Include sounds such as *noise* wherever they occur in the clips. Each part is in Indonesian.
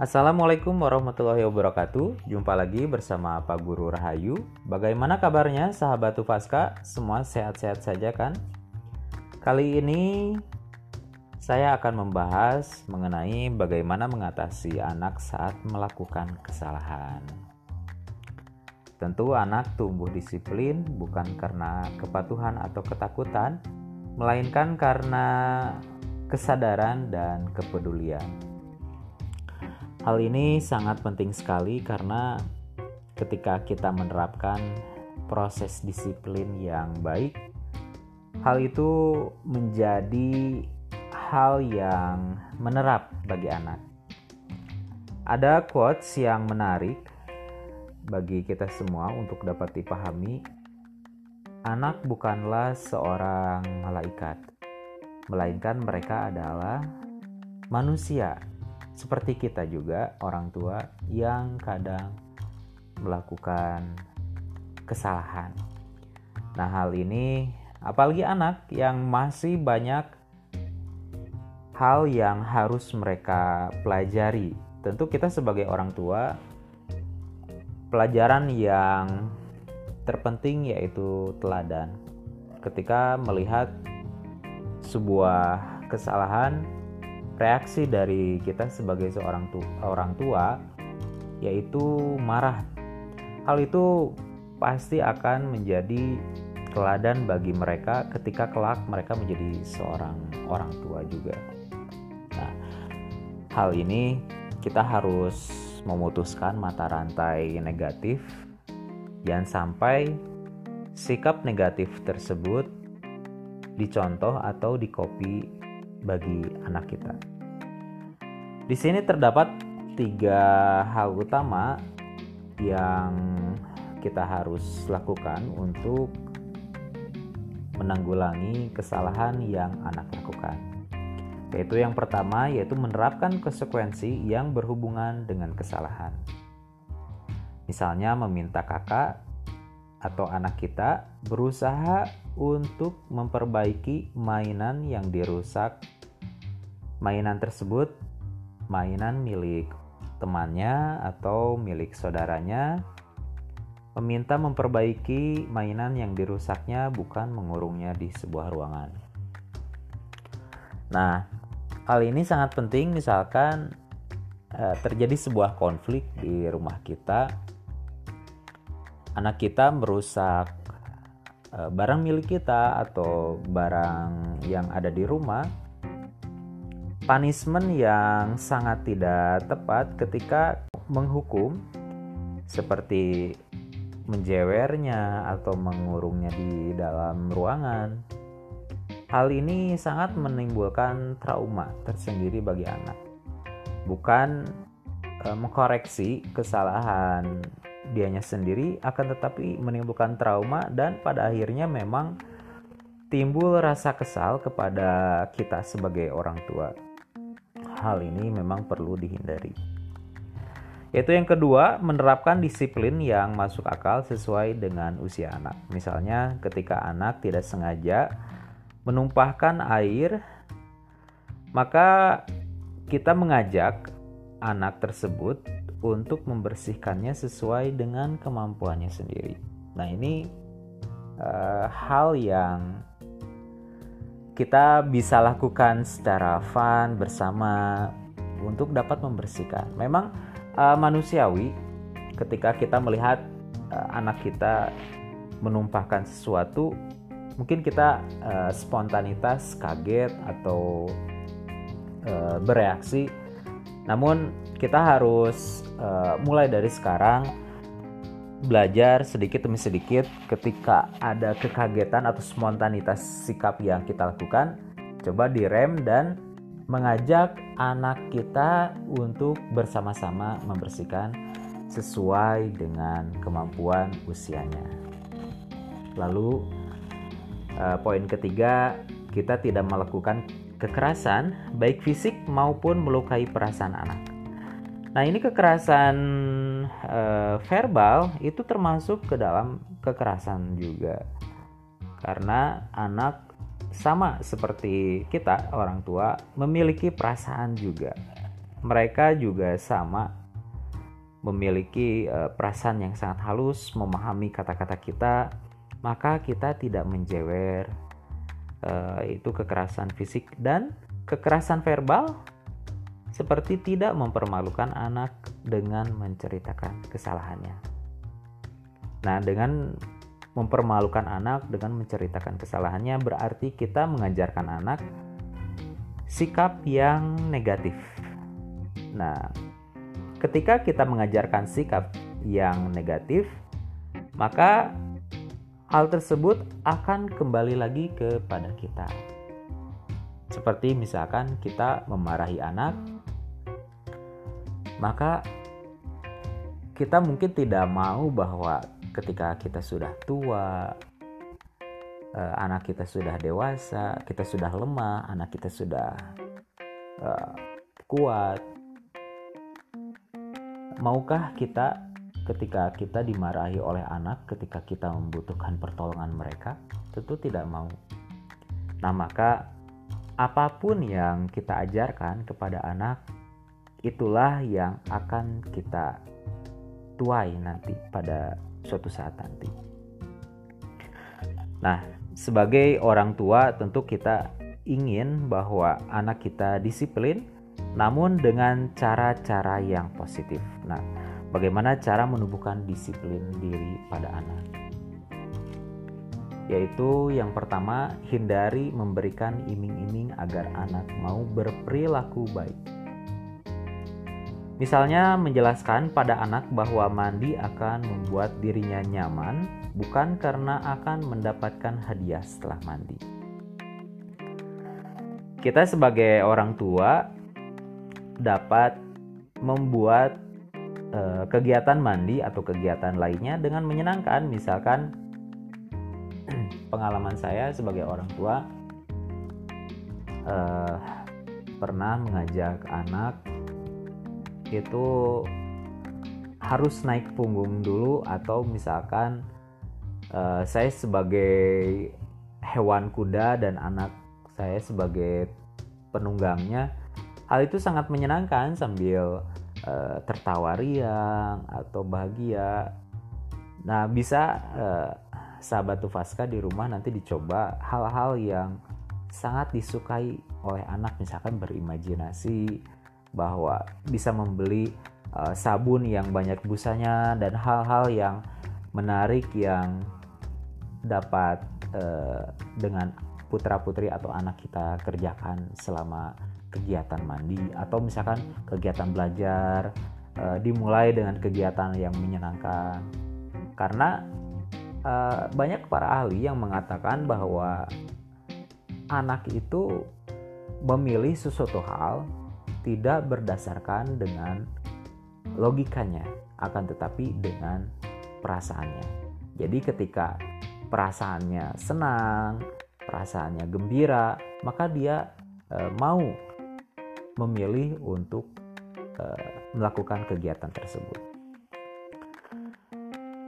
Assalamualaikum warahmatullahi wabarakatuh. Jumpa lagi bersama Pak Guru Rahayu. Bagaimana kabarnya sahabat Tufaska? Semua sehat-sehat saja kan? Kali ini saya akan membahas mengenai bagaimana mengatasi anak saat melakukan kesalahan. Tentu anak tumbuh disiplin bukan karena kepatuhan atau ketakutan, melainkan karena kesadaran dan kepedulian. Hal ini sangat penting sekali karena ketika kita menerapkan proses disiplin yang baik, hal itu menjadi hal yang menerap bagi anak. Ada quotes yang menarik bagi kita semua untuk dapat dipahami. Anak bukanlah seorang malaikat, melainkan mereka adalah manusia seperti kita juga, orang tua yang kadang melakukan kesalahan. Nah, hal ini apalagi anak yang masih banyak hal yang harus mereka pelajari. Tentu kita sebagai orang tua pelajaran yang terpenting yaitu teladan. Ketika melihat sebuah kesalahan reaksi dari kita sebagai seorang tu orang tua yaitu marah. Hal itu pasti akan menjadi teladan bagi mereka ketika kelak mereka menjadi seorang orang tua juga. Nah, hal ini kita harus memutuskan mata rantai negatif jangan sampai sikap negatif tersebut dicontoh atau dikopi bagi anak kita. Di sini terdapat tiga hal utama yang kita harus lakukan untuk menanggulangi kesalahan yang anak lakukan. Yaitu yang pertama yaitu menerapkan konsekuensi yang berhubungan dengan kesalahan. Misalnya meminta kakak atau anak kita berusaha untuk memperbaiki mainan yang dirusak. Mainan tersebut mainan milik temannya atau milik saudaranya, meminta memperbaiki mainan yang dirusaknya bukan mengurungnya di sebuah ruangan. Nah, hal ini sangat penting misalkan eh, terjadi sebuah konflik di rumah kita, anak kita merusak eh, barang milik kita atau barang yang ada di rumah punishment yang sangat tidak tepat ketika menghukum seperti menjewernya atau mengurungnya di dalam ruangan. Hal ini sangat menimbulkan trauma tersendiri bagi anak. Bukan e, mengkoreksi kesalahan dianya sendiri akan tetapi menimbulkan trauma dan pada akhirnya memang timbul rasa kesal kepada kita sebagai orang tua hal ini memang perlu dihindari. Yaitu yang kedua, menerapkan disiplin yang masuk akal sesuai dengan usia anak. Misalnya ketika anak tidak sengaja menumpahkan air, maka kita mengajak anak tersebut untuk membersihkannya sesuai dengan kemampuannya sendiri. Nah, ini uh, hal yang kita bisa lakukan secara fun bersama untuk dapat membersihkan. Memang uh, manusiawi ketika kita melihat uh, anak kita menumpahkan sesuatu, mungkin kita uh, spontanitas kaget atau uh, bereaksi. Namun kita harus uh, mulai dari sekarang belajar sedikit demi sedikit ketika ada kekagetan atau spontanitas sikap yang kita lakukan coba direm dan mengajak anak kita untuk bersama-sama membersihkan sesuai dengan kemampuan usianya. Lalu eh, poin ketiga, kita tidak melakukan kekerasan baik fisik maupun melukai perasaan anak. Nah, ini kekerasan e, verbal itu termasuk ke dalam kekerasan juga. Karena anak sama seperti kita orang tua memiliki perasaan juga. mereka juga sama memiliki uh, perasaan yang sangat halus, memahami kata-kata kita, maka kita tidak menjewer. Uh, itu kekerasan fisik dan kekerasan verbal seperti tidak mempermalukan anak dengan menceritakan kesalahannya. Nah, dengan mempermalukan anak dengan menceritakan kesalahannya berarti kita mengajarkan anak sikap yang negatif. Nah, ketika kita mengajarkan sikap yang negatif, maka hal tersebut akan kembali lagi kepada kita. Seperti misalkan kita memarahi anak, maka kita mungkin tidak mau bahwa ketika kita sudah tua, eh, anak kita sudah dewasa, kita sudah lemah, anak kita sudah uh, kuat, maukah kita ketika kita dimarahi oleh anak ketika kita membutuhkan pertolongan mereka? Tentu tidak mau. Nah, maka apa pun yang kita ajarkan kepada anak itulah yang akan kita tuai nanti pada suatu saat nanti. Nah, sebagai orang tua tentu kita ingin bahwa anak kita disiplin namun dengan cara-cara yang positif. Nah, bagaimana cara menumbuhkan disiplin diri pada anak? Yaitu yang pertama, hindari memberikan iming-iming agar anak mau berperilaku baik. Misalnya menjelaskan pada anak bahwa mandi akan membuat dirinya nyaman, bukan karena akan mendapatkan hadiah setelah mandi. Kita sebagai orang tua dapat membuat uh, kegiatan mandi atau kegiatan lainnya dengan menyenangkan. Misalkan *clears throat* pengalaman saya sebagai orang tua uh, pernah mengajak anak itu harus naik punggung dulu atau misalkan uh, saya sebagai hewan kuda dan anak saya sebagai penunggangnya Hal itu sangat menyenangkan sambil uh, tertawa riang atau bahagia. Nah, bisa uh, sahabat Tufaska di rumah nanti dicoba hal-hal yang sangat disukai oleh anak, misalkan berimajinasi bahwa bisa membeli uh, sabun yang banyak busanya dan hal-hal yang menarik yang dapat uh, dengan putra-putri atau anak kita kerjakan selama kegiatan mandi atau misalkan kegiatan belajar e, dimulai dengan kegiatan yang menyenangkan. Karena e, banyak para ahli yang mengatakan bahwa anak itu memilih sesuatu hal tidak berdasarkan dengan logikanya akan tetapi dengan perasaannya jadi ketika perasaannya senang perasaannya gembira maka dia e, mau memilih untuk uh, melakukan kegiatan tersebut.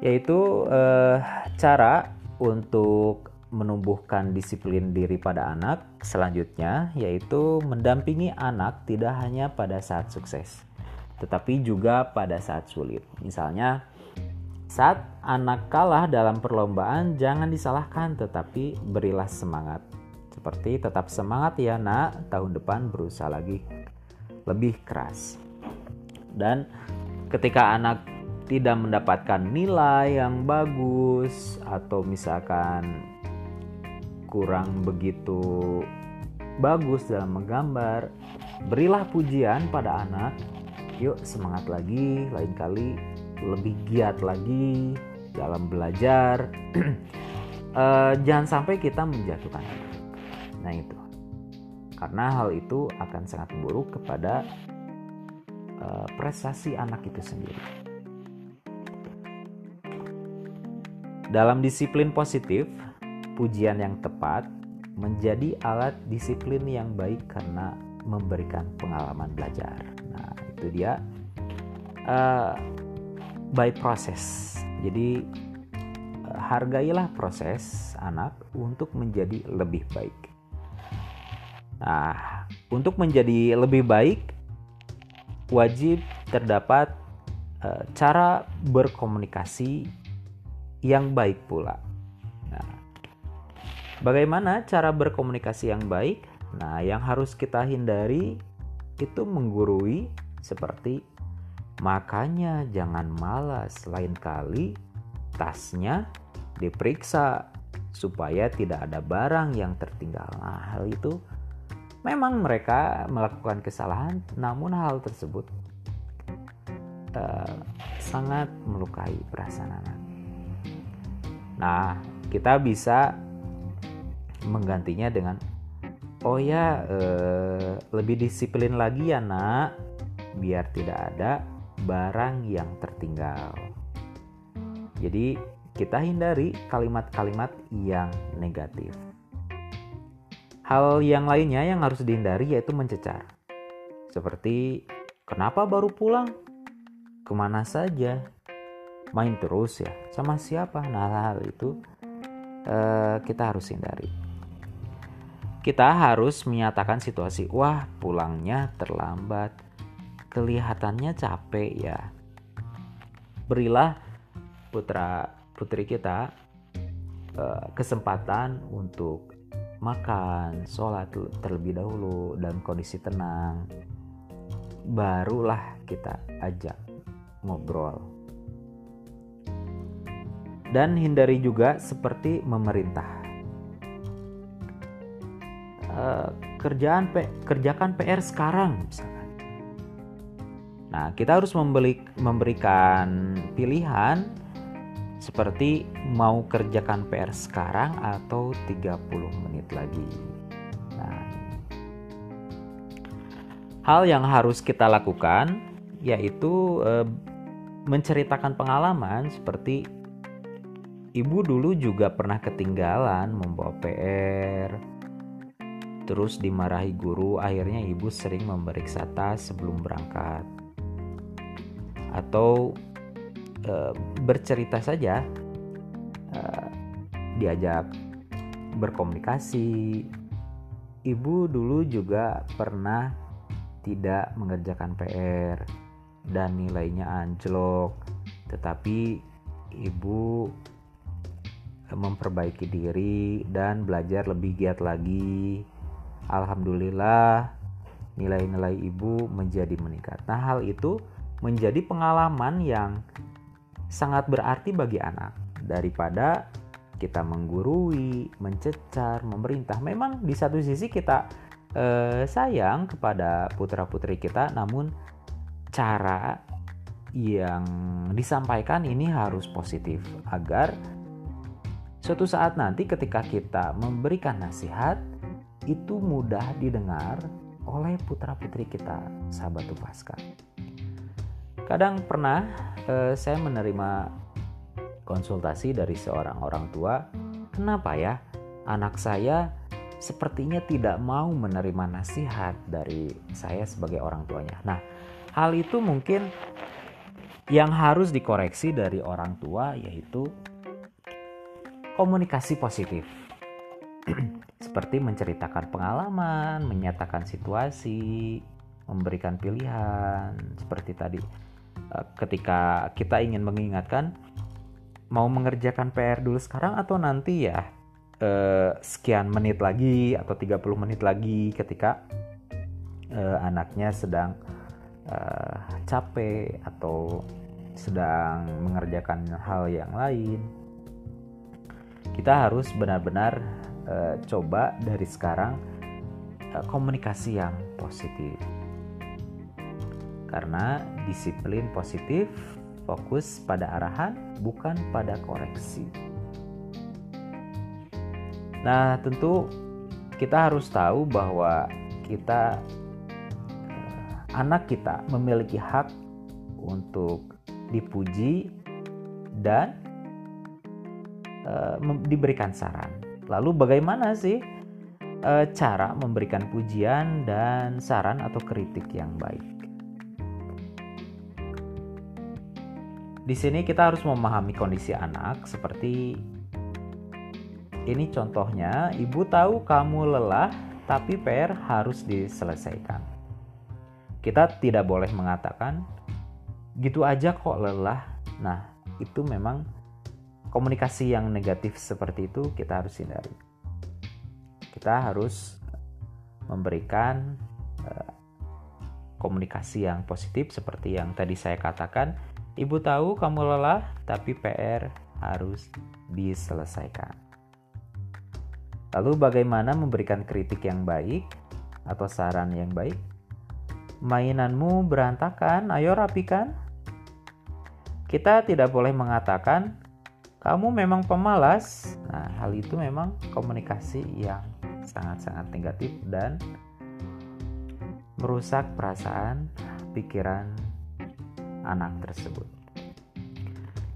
Yaitu uh, cara untuk menumbuhkan disiplin diri pada anak selanjutnya yaitu mendampingi anak tidak hanya pada saat sukses tetapi juga pada saat sulit. Misalnya saat anak kalah dalam perlombaan jangan disalahkan tetapi berilah semangat seperti tetap semangat ya nak, tahun depan berusaha lagi lebih keras. Dan ketika anak tidak mendapatkan nilai yang bagus atau misalkan kurang begitu bagus dalam menggambar, berilah pujian pada anak. Yuk semangat lagi, lain kali lebih giat lagi dalam belajar. uh, *clears throat* jangan sampai kita menjatuhkan Nah itu. Karena hal itu akan sangat buruk kepada uh, prestasi anak itu sendiri. Dalam disiplin positif, pujian yang tepat menjadi alat disiplin yang baik karena memberikan pengalaman belajar. Nah, itu dia uh, by proses. Jadi uh, hargailah proses anak untuk menjadi lebih baik. Nah, untuk menjadi lebih baik, wajib terdapat uh, cara berkomunikasi yang baik pula. Nah, bagaimana cara berkomunikasi yang baik? Nah, yang harus kita hindari itu menggurui seperti makanya jangan malas lain kali tasnya diperiksa supaya tidak ada barang yang tertinggal. Nah, hal itu memang mereka melakukan kesalahan, namun hal tersebut uh, sangat melukai perasaan anak. Nah, kita bisa menggantinya dengan oh ya uh, lebih disiplin lagi ya nak, biar tidak ada barang yang tertinggal. Jadi kita hindari kalimat-kalimat yang negatif. Hal yang lainnya yang harus dihindari yaitu mencecar. Seperti, kenapa baru pulang? Ke mana saja? Main terus ya? Sama siapa? Nah hal itu uh, kita harus hindari. Kita harus menyatakan situasi, wah pulangnya terlambat, kelihatannya capek ya. Berilah putra putri kita uh, kesempatan untuk makan, sholat terlebih dahulu dalam kondisi tenang, barulah kita ajak ngobrol. Dan hindari juga seperti memerintah. Uh, kerjaan P, kerjakan PR sekarang misalkan. Nah, kita harus membeli, memberikan pilihan seperti mau kerjakan PR sekarang atau 30 menit lagi. Nah, hal yang harus kita lakukan yaitu e, menceritakan pengalaman seperti ibu dulu juga pernah ketinggalan membawa PR. Terus dimarahi guru, akhirnya ibu sering memeriksa tas sebelum berangkat. Atau Eh, bercerita saja uh, diajak berkomunikasi. Ibu dulu juga pernah tidak mengerjakan PR dan nilainya anjlok. Tetapi ibu memperbaiki diri dan belajar lebih giat lagi alhamdulillah nilai-nilai ibu menjadi meningkat nah hal itu menjadi pengalaman yang sangat berarti bagi anak daripada kita menggurui, mencecar, memerintah. Memang di satu sisi kita eh, sayang kepada putra-putri kita, namun cara yang disampaikan ini harus positif agar suatu saat nanti ketika kita memberikan nasihat itu mudah didengar oleh putra-putri kita, sahabat Tupaska. Kadang pernah eh, saya menerima konsultasi dari seorang orang tua, kenapa ya anak saya sepertinya tidak mau menerima nasihat dari saya sebagai orang tuanya. Nah, hal itu mungkin yang harus dikoreksi dari orang tua yaitu komunikasi positif. *clears throat* Seperti menceritakan pengalaman, menyatakan situasi, memberikan pilihan. Seperti tadi Eh, ketika kita ingin mengingatkan mau mengerjakan PR dulu sekarang atau nanti ya eh, sekian menit lagi atau 30 menit lagi ketika eh, anaknya sedang eh, capek atau sedang mengerjakan hal yang lain. Kita harus benar-benar eh, coba dari sekarang eh, komunikasi yang positif karena disiplin positif fokus pada arahan bukan pada koreksi. Nah, tentu kita harus tahu bahwa kita eh, anak kita memiliki hak untuk dipuji dan uh, diberikan saran. Lalu bagaimana sih uh, cara memberikan pujian dan saran atau kritik yang baik? Di sini kita harus memahami kondisi anak seperti ini contohnya, ibu tahu kamu lelah tapi PR harus diselesaikan. Kita tidak boleh mengatakan gitu aja kok lelah. Nah, itu memang komunikasi yang negatif seperti itu kita harus hindari. Kita harus memberikan uh, komunikasi yang positif seperti yang tadi saya katakan. Ibu tahu kamu lelah, tapi PR harus diselesaikan. Lalu bagaimana memberikan kritik yang baik atau saran yang baik? mainanmu berantakan, ayo rapikan. Kita tidak boleh mengatakan, kamu memang pemalas. Nah, hal itu memang komunikasi yang sangat-sangat negatif dan merusak perasaan, pikiran anak tersebut.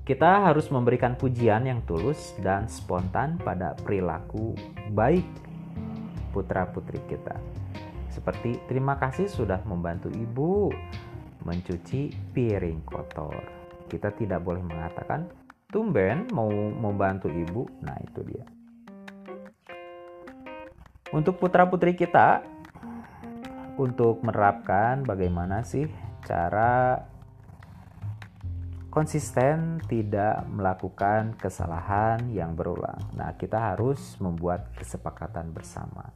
Kita harus memberikan pujian yang tulus dan spontan pada perilaku baik putra-putri kita. Seperti terima kasih sudah membantu ibu mencuci piring kotor. Kita tidak boleh mengatakan tumben mau membantu ibu. Nah, itu dia. Untuk putra-putri kita untuk menerapkan bagaimana sih cara konsisten tidak melakukan kesalahan yang berulang. Nah, kita harus membuat kesepakatan bersama.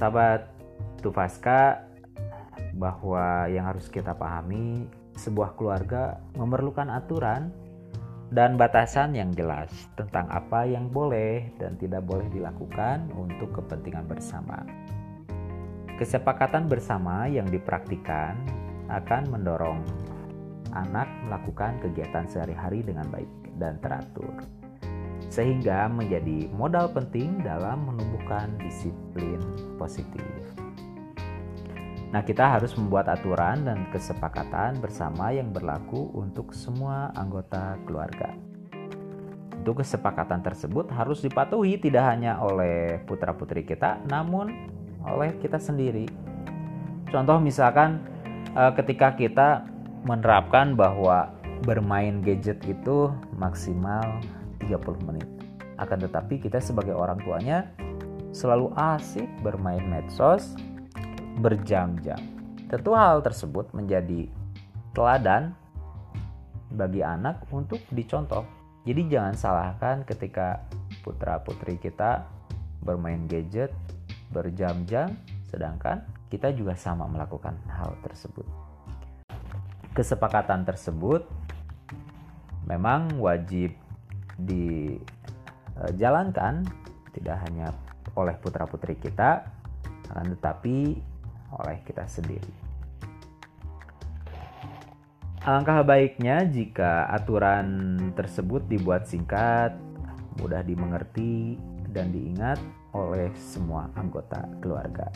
Sahabat Tufaska, bahwa yang harus kita pahami, sebuah keluarga memerlukan aturan dan batasan yang jelas tentang apa yang boleh dan tidak boleh dilakukan untuk kepentingan bersama. Kesepakatan bersama yang dipraktikkan akan mendorong anak melakukan kegiatan sehari-hari dengan baik dan teratur sehingga menjadi modal penting dalam menumbuhkan disiplin positif. Nah, kita harus membuat aturan dan kesepakatan bersama yang berlaku untuk semua anggota keluarga. Untuk kesepakatan tersebut harus dipatuhi tidak hanya oleh putra-putri kita, namun oleh kita sendiri. Contoh misalkan eh, ketika kita menerapkan bahwa bermain gadget itu maksimal 30 menit. Akan tetapi kita sebagai orang tuanya selalu asik bermain medsos berjam-jam. Tentu hal tersebut menjadi teladan bagi anak untuk dicontoh. Jadi jangan salahkan ketika putra-putri kita bermain gadget berjam-jam sedangkan kita juga sama melakukan hal tersebut. Kesepakatan tersebut memang wajib dijalankan tidak hanya oleh putra-putri kita, tetapi oleh kita sendiri. Alangkah baiknya jika aturan tersebut dibuat singkat, mudah dimengerti, dan diingat oleh semua anggota keluarga.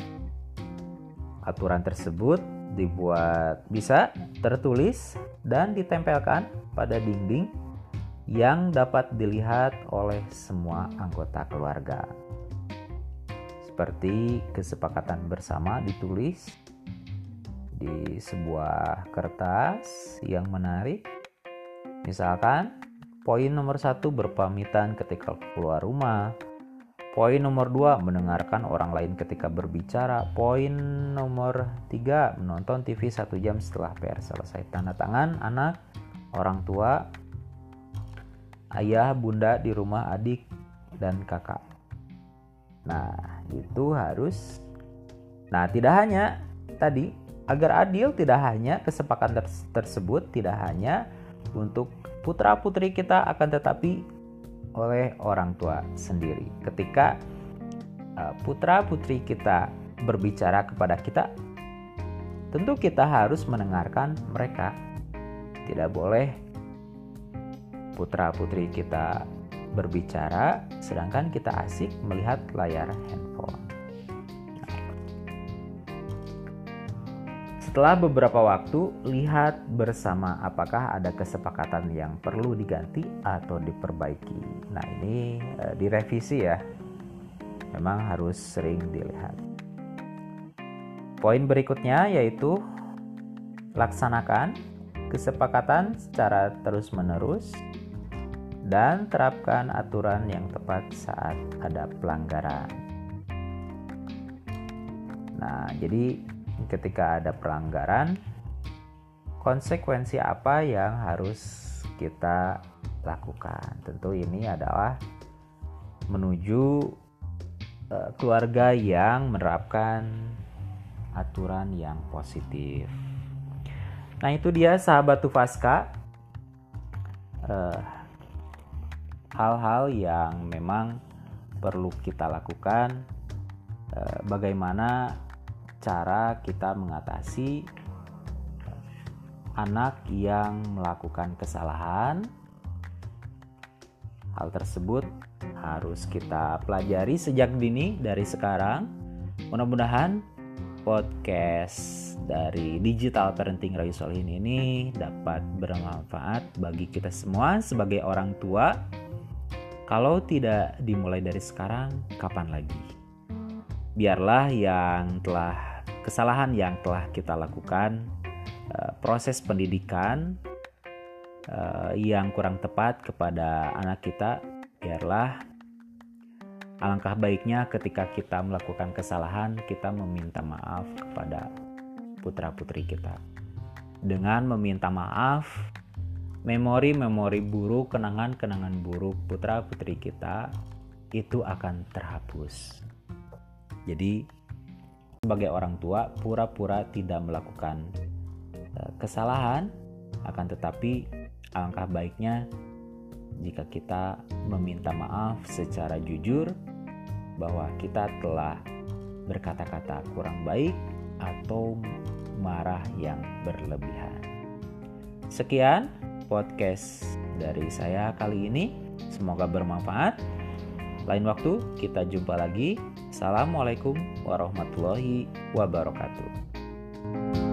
Aturan tersebut dibuat bisa tertulis dan ditempelkan pada dinding yang dapat dilihat oleh semua anggota keluarga. Seperti kesepakatan bersama ditulis di sebuah kertas yang menarik. Misalkan, poin nomor satu berpamitan ketika keluar rumah. Poin nomor dua mendengarkan orang lain ketika berbicara. Poin nomor tiga menonton TV satu jam setelah PR selesai. Tanda tangan anak, orang tua, ayah, bunda di rumah adik dan kakak. Nah, itu harus Nah, tidak hanya tadi agar adil tidak hanya kesepakatan ter tersebut tidak hanya untuk putra-putri kita akan tetapi oleh orang tua sendiri. Ketika uh, putra-putri kita berbicara kepada kita, tentu kita harus mendengarkan mereka. Tidak boleh putra-putri kita berbicara, sedangkan kita asik melihat layar handphone. Setelah beberapa waktu, lihat bersama apakah ada kesepakatan yang perlu diganti atau diperbaiki. Nah, ini e, direvisi ya. Memang harus sering dilihat. Poin berikutnya yaitu laksanakan kesepakatan secara terus-menerus dan terapkan aturan yang tepat saat ada pelanggaran. Nah, jadi ketika ada pelanggaran, konsekuensi apa yang harus kita lakukan. Tentu ini adalah menuju uh, keluarga yang menerapkan aturan yang positif. Nah, itu dia sahabat Tufaska. Uh, hal-hal yang memang perlu kita lakukan uh, bagaimana cara kita mengatasi anak yang melakukan kesalahan. Hal tersebut harus kita pelajari sejak dini dari sekarang. Mudah-mudahan podcast dari Digital Parenting Rayu Solihin ini dapat bermanfaat bagi kita semua sebagai orang tua. Kalau tidak dimulai dari sekarang, kapan lagi? Biarlah yang telah kesalahan yang telah kita lakukan, uh, proses pendidikan uh, yang kurang tepat kepada anak kita, biarlah alangkah baiknya ketika kita melakukan kesalahan, kita meminta maaf kepada putra-putri kita. Dengan meminta maaf, memori-memori buruk, kenangan-kenangan buruk putra-putri kita itu akan terhapus. Jadi, sebagai orang tua pura-pura tidak melakukan uh, kesalahan akan tetapi alangkah baiknya jika kita meminta maaf secara jujur bahwa kita telah berkata-kata kurang baik atau marah yang berlebihan. Sekian podcast dari saya kali ini. Semoga bermanfaat. Lain waktu kita jumpa lagi. Assalamualaikum warahmatullahi wabarakatuh.